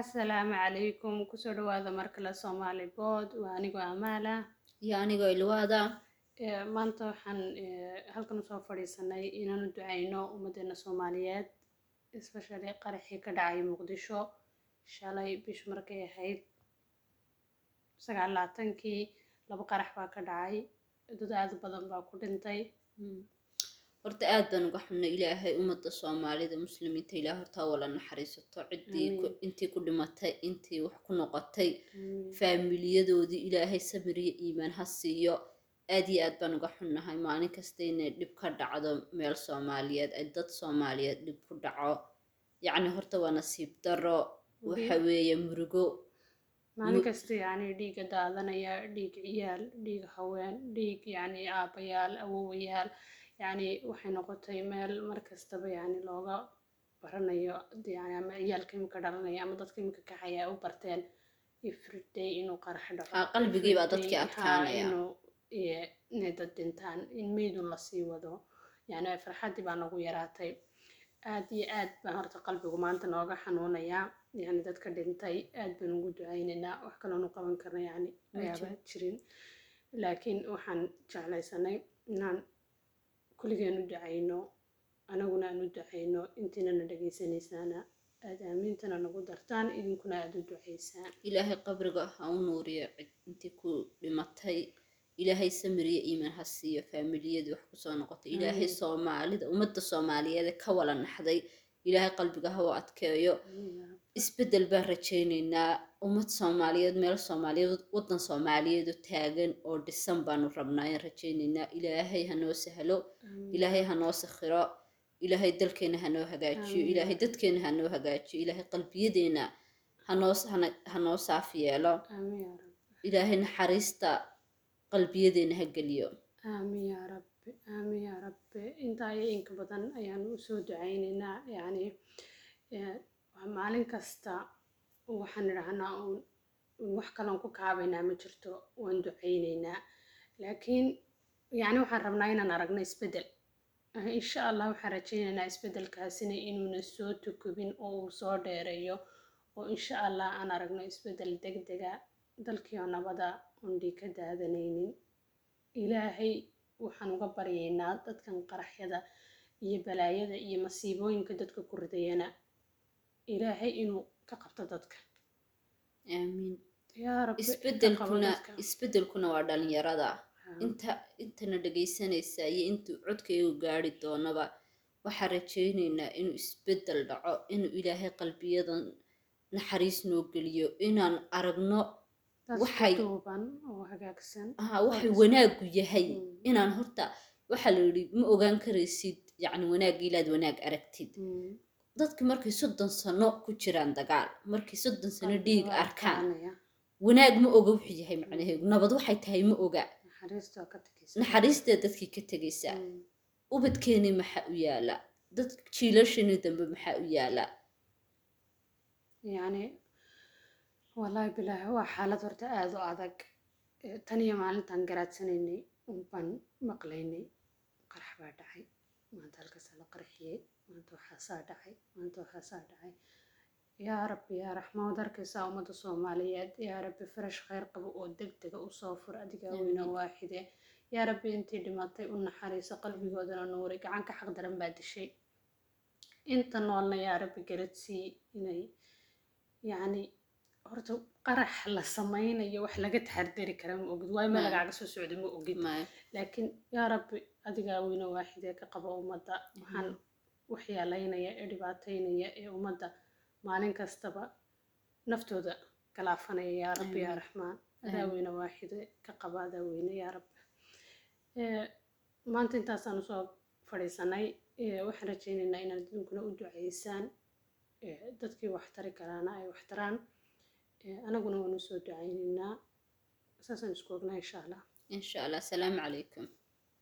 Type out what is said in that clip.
asalaamu calaykum ku soo dhawaada markale soomaali bood waa anigoo amaala iyo anigoo ilwaada maanta waxaan halkan u soo fadhiisanay inaan u duceyno ummadeena soomaaliyeed especially qaraxii ka dhacay muqdisho. Shalay bishu markay ahayd sagaal labaatankii laba qarax baa ka dhacay. Dad aad u badan baa ku dhintay horta aad baan uga xunay ilaahay ummadda soomaalida muslimiinta ilaah hortaa wala naxariisato. Ciddii intii ku dhimatay intii wax ku noqotay. Faamiliyadoodii ilaahay sabir iyo iimaan ha siiyo. Aad iyo aad baan uga xunnahay. Maalin kasta inay dhib ka dhacdo meel soomaaliyeed ay dad soomaaliyeed dhib ku dhaco. Yacni horta waa nasiib daro waxa weeye murugo. Maalin kasta yacni dhiiga daadanaya dhiig ciyaal dhiig haween dhiig yacni aabayaal awowayaal yacni waxay noqotay meel mar kastaba yacni looga baranayo yacni ama ciyaalka imika dhalanaya ama dadka imika kaxaya ay u barteen everyday inuu qarax dhaco. Ah, qalbigii baa everyday, dadkii haa, adkaanaya. inay dad dhintaan in meydun la sii wado. Yacni farxaddii baa nagu yaraatay. Aad iyo aad baan horta qalbigu maanta nooga xanuunayaa yani dadka dhintay aad baan ugu ducaynaynaa wax kaloonu qaban karna yani ayaaba jirin. Laakiin waxaan jeclaysanay inaan kulligeen u ducayno anaguna aan u ducayno intiinana dhegaysanaysaana aad aamiintana nagu dartaan idinkuna aad u ducaysaan. Ilaahay qabriga ha u nuuriyo cid intii ku dhimatay ilaahay samir iyo iimaan ha siiyo faamiliyadii wax ku soo noqotay. Ilaahay soomaalida ummadda soomaaliyeed ee ka wala naxday ilaahay qalbiga ha u adkeeyo isbeddel baan rajaynaynaa ummad soomaaliyeed meel soomaaliyeed waddan soomaaliyeed oo taagan oo dhisan baanu rabnaa ayaan rajaynaynaa ilaahay ha noo sahlo. Ilaahay ha noo sakhiro. Ilaahay dalkeena ha noo hagaajiyo. Ilaahay dadkeena ha noo hagaajiyo. Ilaahay qalbiyadeena ha noo hana- ha noo saaf yeelo. Ilaahay naxariista qalbiyadeena ha geliyo rabbi. Aamiin yaa rabbi. Intaa iyo inka badan ayaan u soo ducaynaynaa. Yacni eh, maalin kasta waxaan idhahnaa wax kaloon ku kaabaynaa ma jirto waan ducaynaynaa. Laakiin yacni waxaan rabnaa inaan aragno isbeddel. Eh, insha allah waxaan rajaynaynaa isbeddelkaasina inuuna soo tukubin oo uu soo dheereeyo. Oo insha allah aan aragno isbeddel degdega dalkii oo nabada oon ka daadanaynin. Ilaahay waxaan uga baryaynaa dadkan qaraxyada iyo balaayada iyo masiibooyinka dadka ku ridayana. Ilaahay inuu ka qabto dadka. Aamiin. Isbeddelkuna waa dhalinyarada inta intana dhegaysanaysa iyo intuu codkaygu gaari doonaba waxaan rajaynaynaa inuu isbeddel dhaco inuu ilaahay qalbiyadan naxariis noo geliyo inaan aragno waxay- wanaagu yahay. Mm. inaan horta waxaa la yidhi ma ogaan karaysid yacni wanaagga ilaad wanaag aragtid. Mm. dadki markay soddon sano ku jiraan dagaal markay soddon sano dhiig arkaan wanaag ma oga wuxuu yahay macnaheedu nabad waxay tahay ma oga. Naxariista waa ka tegaysa naxariistee dadkii ka tegaysa Mm. ubadkeenii maxaa u yaalla. Dad jiilashanii dambe maxaa u yaalla yacni wallaahi bilaahi waa xaalad horta aada u adag. Eh, tan iyo maalintaan garaadsanaynay unbaan maqlaynay qarax baa dhacay. Maanta halkaasaa la qarxiyey maanta waxaasaa dhacay maanta waxaasaa dhacay. Yaa rabbi yaa raxma wad arkaysaa ummadda soomaaliyeed. Yaa rabbi farash khayr qabo oo deg dega u soo fur adigaa weyna waaxide. Yaa rabbi intii dhimatay u naxariiso qalbigoodana nuuri gacanka xaq daran baa dishay. Inta noolna yaa rabbi garadsii inay yacni horta qarax la sameynayo wax laga taxardari kara ma ogid waayo Ma. lagaaga soo socda ma ogid. Laakiin yaa rabbi adigaa weyne waaxidee ka qaba ummadda. Waxaan waxyaalaynaya ee dhibaataynaya ee ummadda maalin kastaba naftooda galaafanaya yaa rabbi yaa raxmaan. Adaa weyne waaxide ka qaba adaa weyne yaa rabbi. Maanta intaasaan u soo fadhiisanay waxaan rajaynaynaa inaad idinkuna u ducaysaan Eh, dadkii wax tari karaana ay wax taraan Eh, anaguna waan u soo ducaynaynaa saasaan isku ognaa insha allah. Insha allah asalaamu calaykum